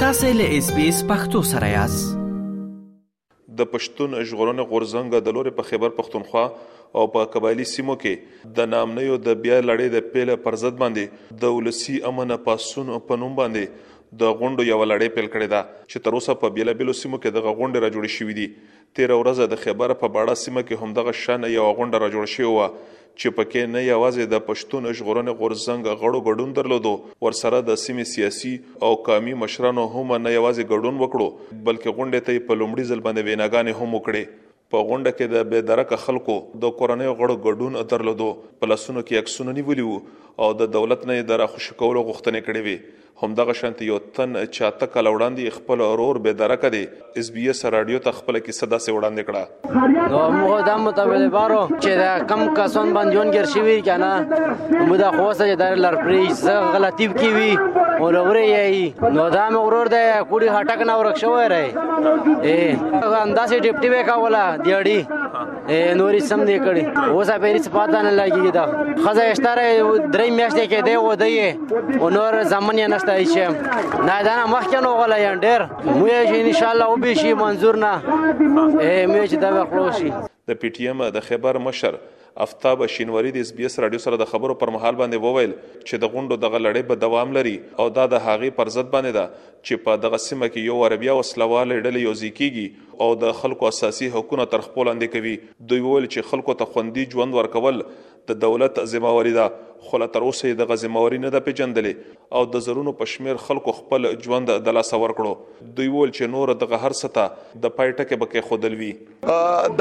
تاسو له اس بي اس پختو سره یاست د پښتون ژغورنې غورځنګ د لوري په خیبر پښتونخوا او په قبایلی سیمو کې د نامنیو د بیا لړۍ د پیل پر ضد باندې د ولسی امن پاسون په نوم باندې د غونډو یو لړۍ پیل کړې ده چې تر اوسه په بیلابیلو سیمو کې د غونډې را جوړې شوې دي تېره ورځ د خېبر په باړه سیمه کې همدغه شان یوه غونډه را جوړه شوې وه چې پکې نه یوازې د پښتون ژغورنې غورځنګ غړو ګډون درلودو ورسره د سیمې سیاسي او قامي مشرانو هم نه یوازې ګډون وکړو بلکې غونډې ته یې په لومړي ځل باندې ویناګانې هم وکړې په غونډه کې د بې درکه خلکو د کورنیو غړو ګډون درلودو په لاسونو کې عکسونه نیولي وو او د دولت نه یې د راخوشي کولو غوښتنې کړې وې همدغه شانتې یو تن چې اته کاله وړاندې یې خپل ورور بې درکه دی اس بي اس راډیو ته خپله کیسه داسې وړاندې کړه. نو موږ دا متوجه بارو چې دا کم کسان باندې جون ګر شوی کنه موږ دا خو سره دار لار پری زه غلطی کی وی او لوري یې نو دا مې ورور دی کوړي هټک نه ورک شوی رہی اے انداسې ډیپټي وکاوله دیړي نوري سم دی کړی اوس په هیڅ پاته نه لګیږي دا خزه اشتاره درې میاشتې کې دی و دی او نور زمون یې نشته هیڅ نه دا نه مخکې نو غلا یې ډېر مو یې ان شاء الله وبې شي منظور نه مې چې دا خلاص شي د پی ټی ایم د خبر مشر افتاب شینواری د اس بي اس رادیو سره د خبرو پر مهال باندې وویل چې د غونډو دغه لړۍ به دوام لري او دا د هغې پر ضد باندې ده چې په دغه سیمه کې یو عربیا وسلواله ډلې یو ځکیږي او د خلکو اساسي حقونه تر خپل لاندې کوي دوی وویل چې خلکو ته خوندي ژوند ورکول د دولت ذمہواري ده خو لا تر اوسه یې دغه ذمہواري نه ده پیژندلې او د زرونو په شمیر خلکو خپل ژوند د لاسه ورکړو دوی وویل چې نور دغه هر څه ته د پای ټکی به کې خودل وي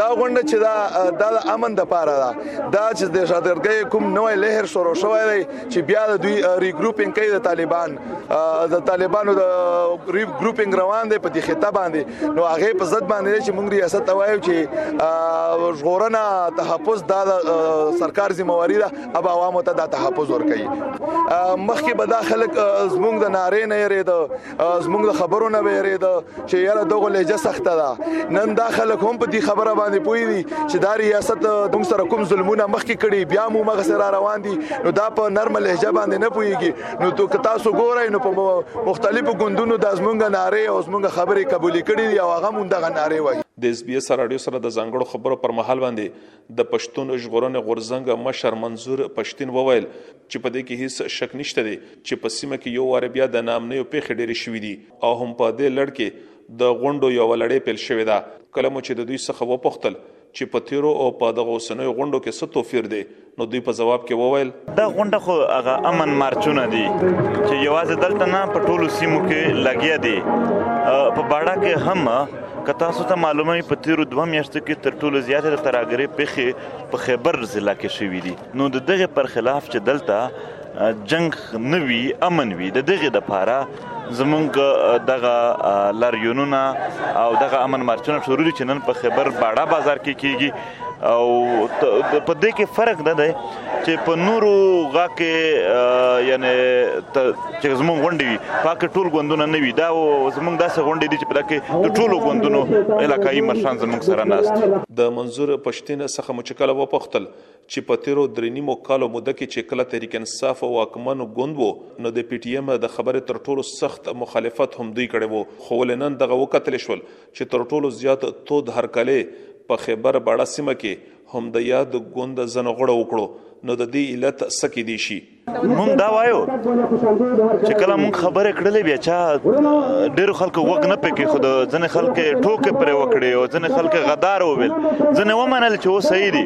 دا غونډه چې دا د امن د پاره ده دا چې د شاتګرګۍ کوم نوې لهر شروع شوې چې بیا د دوی ریګروپینګ کوي د طالبان د طالبانو د ریګروپینګ روان دی په دې خطه باندې نو هغه په ضد باندې چې موږ ریاست وایو چې ژغورنه تحفظ دا سرکار ذمہواری ده اب عوامو ته دا تحفظ ورکړي مخکې به دا خلک زموږ د ناره نه یری د زمونږ د خبرو نه ویرید چې یاره دغه لهجه سخته ده نن دا خلک هم په دې خبره باندې پوي دي چې دا ریاست دوم سره کوم ظلمونه مخکې کړي بیا مو مغه سره روان دي نو دا په نرم لهجه باندې نه پويږي نو تو تاسو ګورئ نو په مختلفو ګوندونو د زمونږ ناره او زمونږ خبرې قبول کړي دي او هغه مونږ دغه ناره وایي د اس بي اس رادیو سره د ځنګړو خبرو پر مهال باندې د پښتون ژغورنې غورځنګ مشر منظور پښتین وویل چې په دې کې هیڅ شک نشته دی چې په سیمه کې یو وار بیا د نامنیو پیښې ډېرې شوې دي او هم په دې لړ کې د غونډو یو لړۍ پیل شوې ده کله مو چې د دوی څخه وپوښتل چې په تیرو او په دغه اوسنیو غونډو کې څه توپیر دی نو دوی په جواب کې وویل دا غونډه خو هغه امن مارچونه دي چې یوازې دلته نه په ټولو سیمو کې لګیا دي په باړه کې هم که تاسو ته معلومه وي په تیرو دوه میاشتو کې تر ټولو زیاتې د ترهګرۍ پېښې په خیبر ضلع کې شوې دي نو د دغه پر خلاف چې دلته جنگ نه وي امن وي د دغه د پاره زمونږ دغه لاریونونه او دغه امن مارچونه شروع دي چې نن په خیبر باړه بازار کې کیږي او په دې کې فرق نه دی چې په نورو غا کې یعنی چې زموږ غونډې وي پاکه ټول غوندونه نه وي دا زموږ داسې غونډې دي چې په دکې د ټولو غوندونو علاقايي مشران زموږ سره ناست د منظور پښتين څخه مچکل و پختل چې په تیرو درې نیمو کالو مده کې چې کله تحریک انصاف او حکمن غوند وو نو د پی ټی ایم د خبره تر ټولو سخت مخالفت هم دوی کړي وو خو ولنن دغه وکتل شول چې تر ټولو زیات تود هرکلی په خېبر باړه سیمه کې هم د یاد ګوند ځنو غړو وکړو نو د دې علت څه کې دي شي مونږ دا وایو چې کله مونږ خبره کړلې بیا چا ډېر خلکو وګ نه پکې خو د ځنې خلک ټوکې پر وکړي او ځنې خلک غدار وویل ځنې ومنل چې و صحیح دي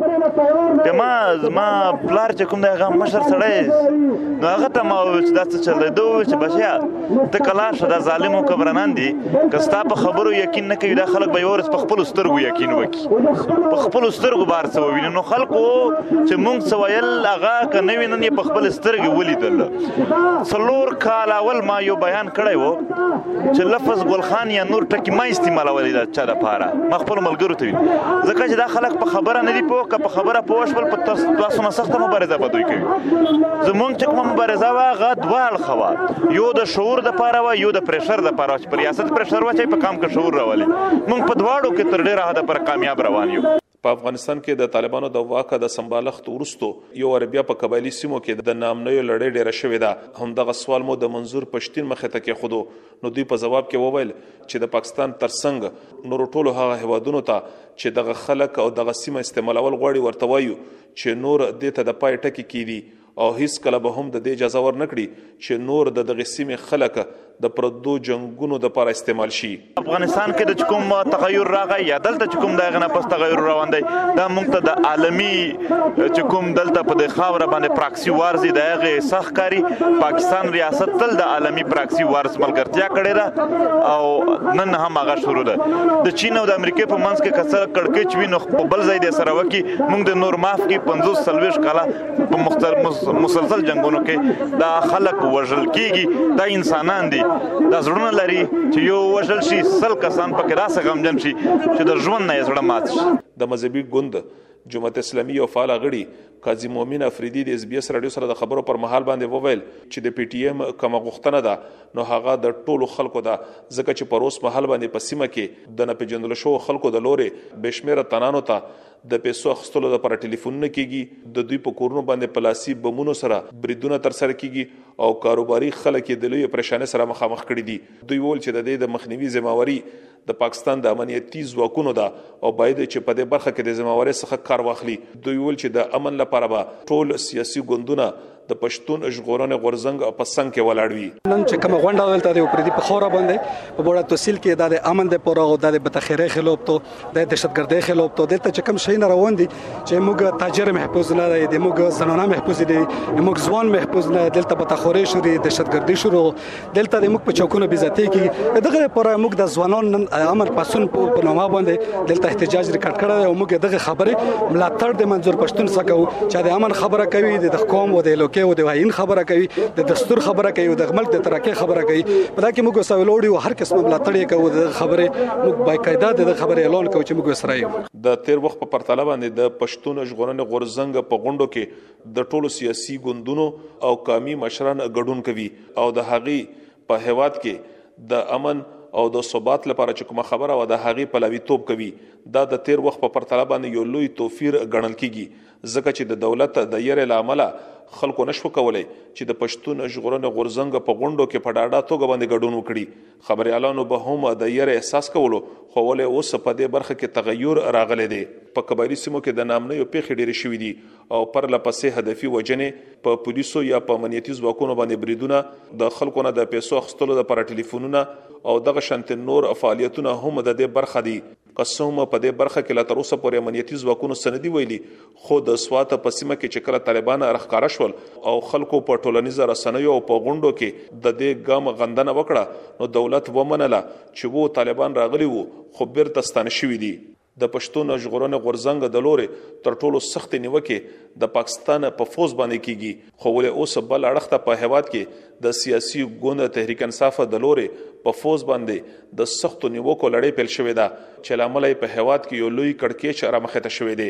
ته ما ما پلار چې کوم دی هغه مشر سړی نو هغه ته ما وویل چې دا څه چل دی دوی چې بشیا ته کلار شه دا ظالم او کبرنان دي که ستا په خبرو یقین نه کوي دا خلک به یو ورځ په خپل سترګو یقین وکي په خپل سترګو بار څه وویني نو خلکو چې مونږ څه ویل هغه که نه وي نن یې په خپل سترګې ولیدل څلور کال اول ما یو بیان کړی و چې لفظ ګلخان یا نور ټکي ما استعمالولې دا چا دپاره ما خپل ملګرو ته ویل ځکه چې دا خلک په خبره نه دي پوه که په خبره پوه شول په تاسو نه سخته مبارزه به دوی کوي زمونږ چې کومه مبارزه وه هغه دوه ښه وه یو د شعور د پاره وه یو د پریشر د پاره چې پر ریاست پریشر وه چې په کام کې شعور راولي موږ په دواړو کې تر ډیره حد پر کامیاب روان یو په افغانستان کې د طالبانو د واکه د سمبالښت ورستو یو عربیا په قبایلی سیمو کې د نامنوي لړۍ ډیره شوې ده هم دغه سوال مو د منظور پښتین مخه ته کې خودو نو دوی په جواب کې وویل چې د پاکستان ترڅنګ نور ټولو هغه هوادونو ته چې دغه خلک او دغه سیمه استعمالول غواړي ورته وایو چې نور دې ته د پای ټکی کیدی او هیڅکله به هم د دې اجازه ورنکړي چې نور د دغه سیمې خلک د پردو جنگونو د پر استعمال شي افغانستان کې د کوم تغیر راغی یا دلته کوم د غنه پس تغیر روان دی دا موږ ته د عالمی چې کوم دلته په د خاور باندې پراکسی وارزي د هغه سخکاری پاکستان ریاست تل د عالمی پراکسی وارز ملګرتیا کړې ده او نن هم هغه شروع ده د چین او د امریکا په منځ کې کسر کړکېچ وینو په بل ځای د سره وکی موږ د نور ماف کې 50 سلويش کاله په مختلف مسلسل جنگونو کې دا خلک وژل کیږي دا انسانان دي دا زړونه لري چې یو وژل شي سل کسان پکې داسې غمجن شي چې د ژوند نه زړه مات شي د مذهبي ګوند جماعت اسلامي او فعال غړي قاضي مؤمن افریدي د اس بي اس رادیو سره د خبرو پر مهال باندې وویل چې د پی ټی ایم کومه غوښتنه ده نو هغه د ټولو خلکو ده ځکه چې پر اوس مهال باندې په سیمه کې د نه پیژندل شو خلکو د لوري بشمیره تنانو ته د پیسو اخیستلو لپاره ټیلیفونونه کیږي، د دوی په کورونو باندې په لاسي بمونو سره بریدونه ترسره کیږي او کاروباري خلک یې د لویې پریشانۍ سره مخامخ کړي دي. دوی وویل چې د دې د مخنیوي ذمه واري د پاکستان د امنیتي ځواکونو ده او باید چې په دې برخه کې د ذمه وارۍ څخه کار واخلي. دوی وویل چې د امن لپاره به ټول سیاسي ګوندونه د پښتون ژغورنې غورځنګ په څنګ کې ولاړ وي نن چې کوم غونډه دلته دی پر دې په خوره باندې په بوړه تحصیل کې د امن د پوره او د بتخیره خلاف ته د دهشتګردۍ خلاف ته دلته چې کوم شي نه روان دي چې موږ تاجر محفوظ نه دی موږ زنانه محفوظ دي موږ ځوان محفوظ نه دلته بتخوري شو دي دهشتګردي شروع دلته د موږ په چوکونو بې عزتي کیږي دغه لپاره موږ د ځوانان نن امر پښتون په نامه باندې دلته احتجاج ریکارډ کړی او موږ دغه خبرې ملاتړ د منظور پښتون څخه کوو چې د امن خبره کوي د قوم او د لوکې او د واین خبره کوي د دستور خبره کوي او د ملک د ترقې خبره کوي په دا کې موږ سویلوړي او هر قسم ملاتړ یې کوو د خبرې موږ بایقاعده د خبرې اعلان کوو چې موږ سره یو د تیر وخت په پرتله باندې د پښتون ژغورنې غورځنګ په غونډو کې د ټولو سیاسي ګوندونو او قامي مشران ګډون کوي او د هغې په هیواد کې د امن او د ثبات لپاره چې کومه خبره و د هغې پلاوی توپ کوي دا د تیر وخت په پرتله باندې یو لوی توفیر ګڼل کیږي ځکه چې د دولت د یری لامل خلکو نشو کولای چې د پښتون ژغورنې غورزنګ په غونډو کې په ډاډه توګه باندې ګډون وکړي خبريالانو به هم د یری احساس کولو خو ولې اوس په دې برخه کې تغیر راغلی دی په کبایري سیمو کې د نامنیو پیښې ډېرې شوې دي او پرله پسې هدفي وژنې په پولیسو یا په امنیتي ځواکونو باندې بریدونه د خلکو نه د پیسو اخستلو لپاره ټلیفونونه او دغه شانت نور فعالیتونه هم د دې برخه دي قسم په دې برخه کې لا تر اوسه پورې امنیتي ځواکونو سندي ویلي خو د سوات په سیمه کې چې کله طالبان رخکاره شول او خلکو په ټولنیزه رسنیو او په غونډو کې د دې ګام غندنه وکړه نو دولت ومنله چې وو طالبان راغلي وو خو بیرته ستانه شوي دي د پښتون ژغورنې غورځنګ د لورې تر ټولو سختې نیوکې د پاکستان په فوځ باندې کیږي خو ولې اوس بل اړخ ته په هیواد کې د سیاسي ګوند تحریک انصاف د لورې په فوځ باندې د سختو نیوکو لړۍ پیل شوې ده چې لامل یې په هیواد کې یو لوی کړکېچ رامخې ته شوی دی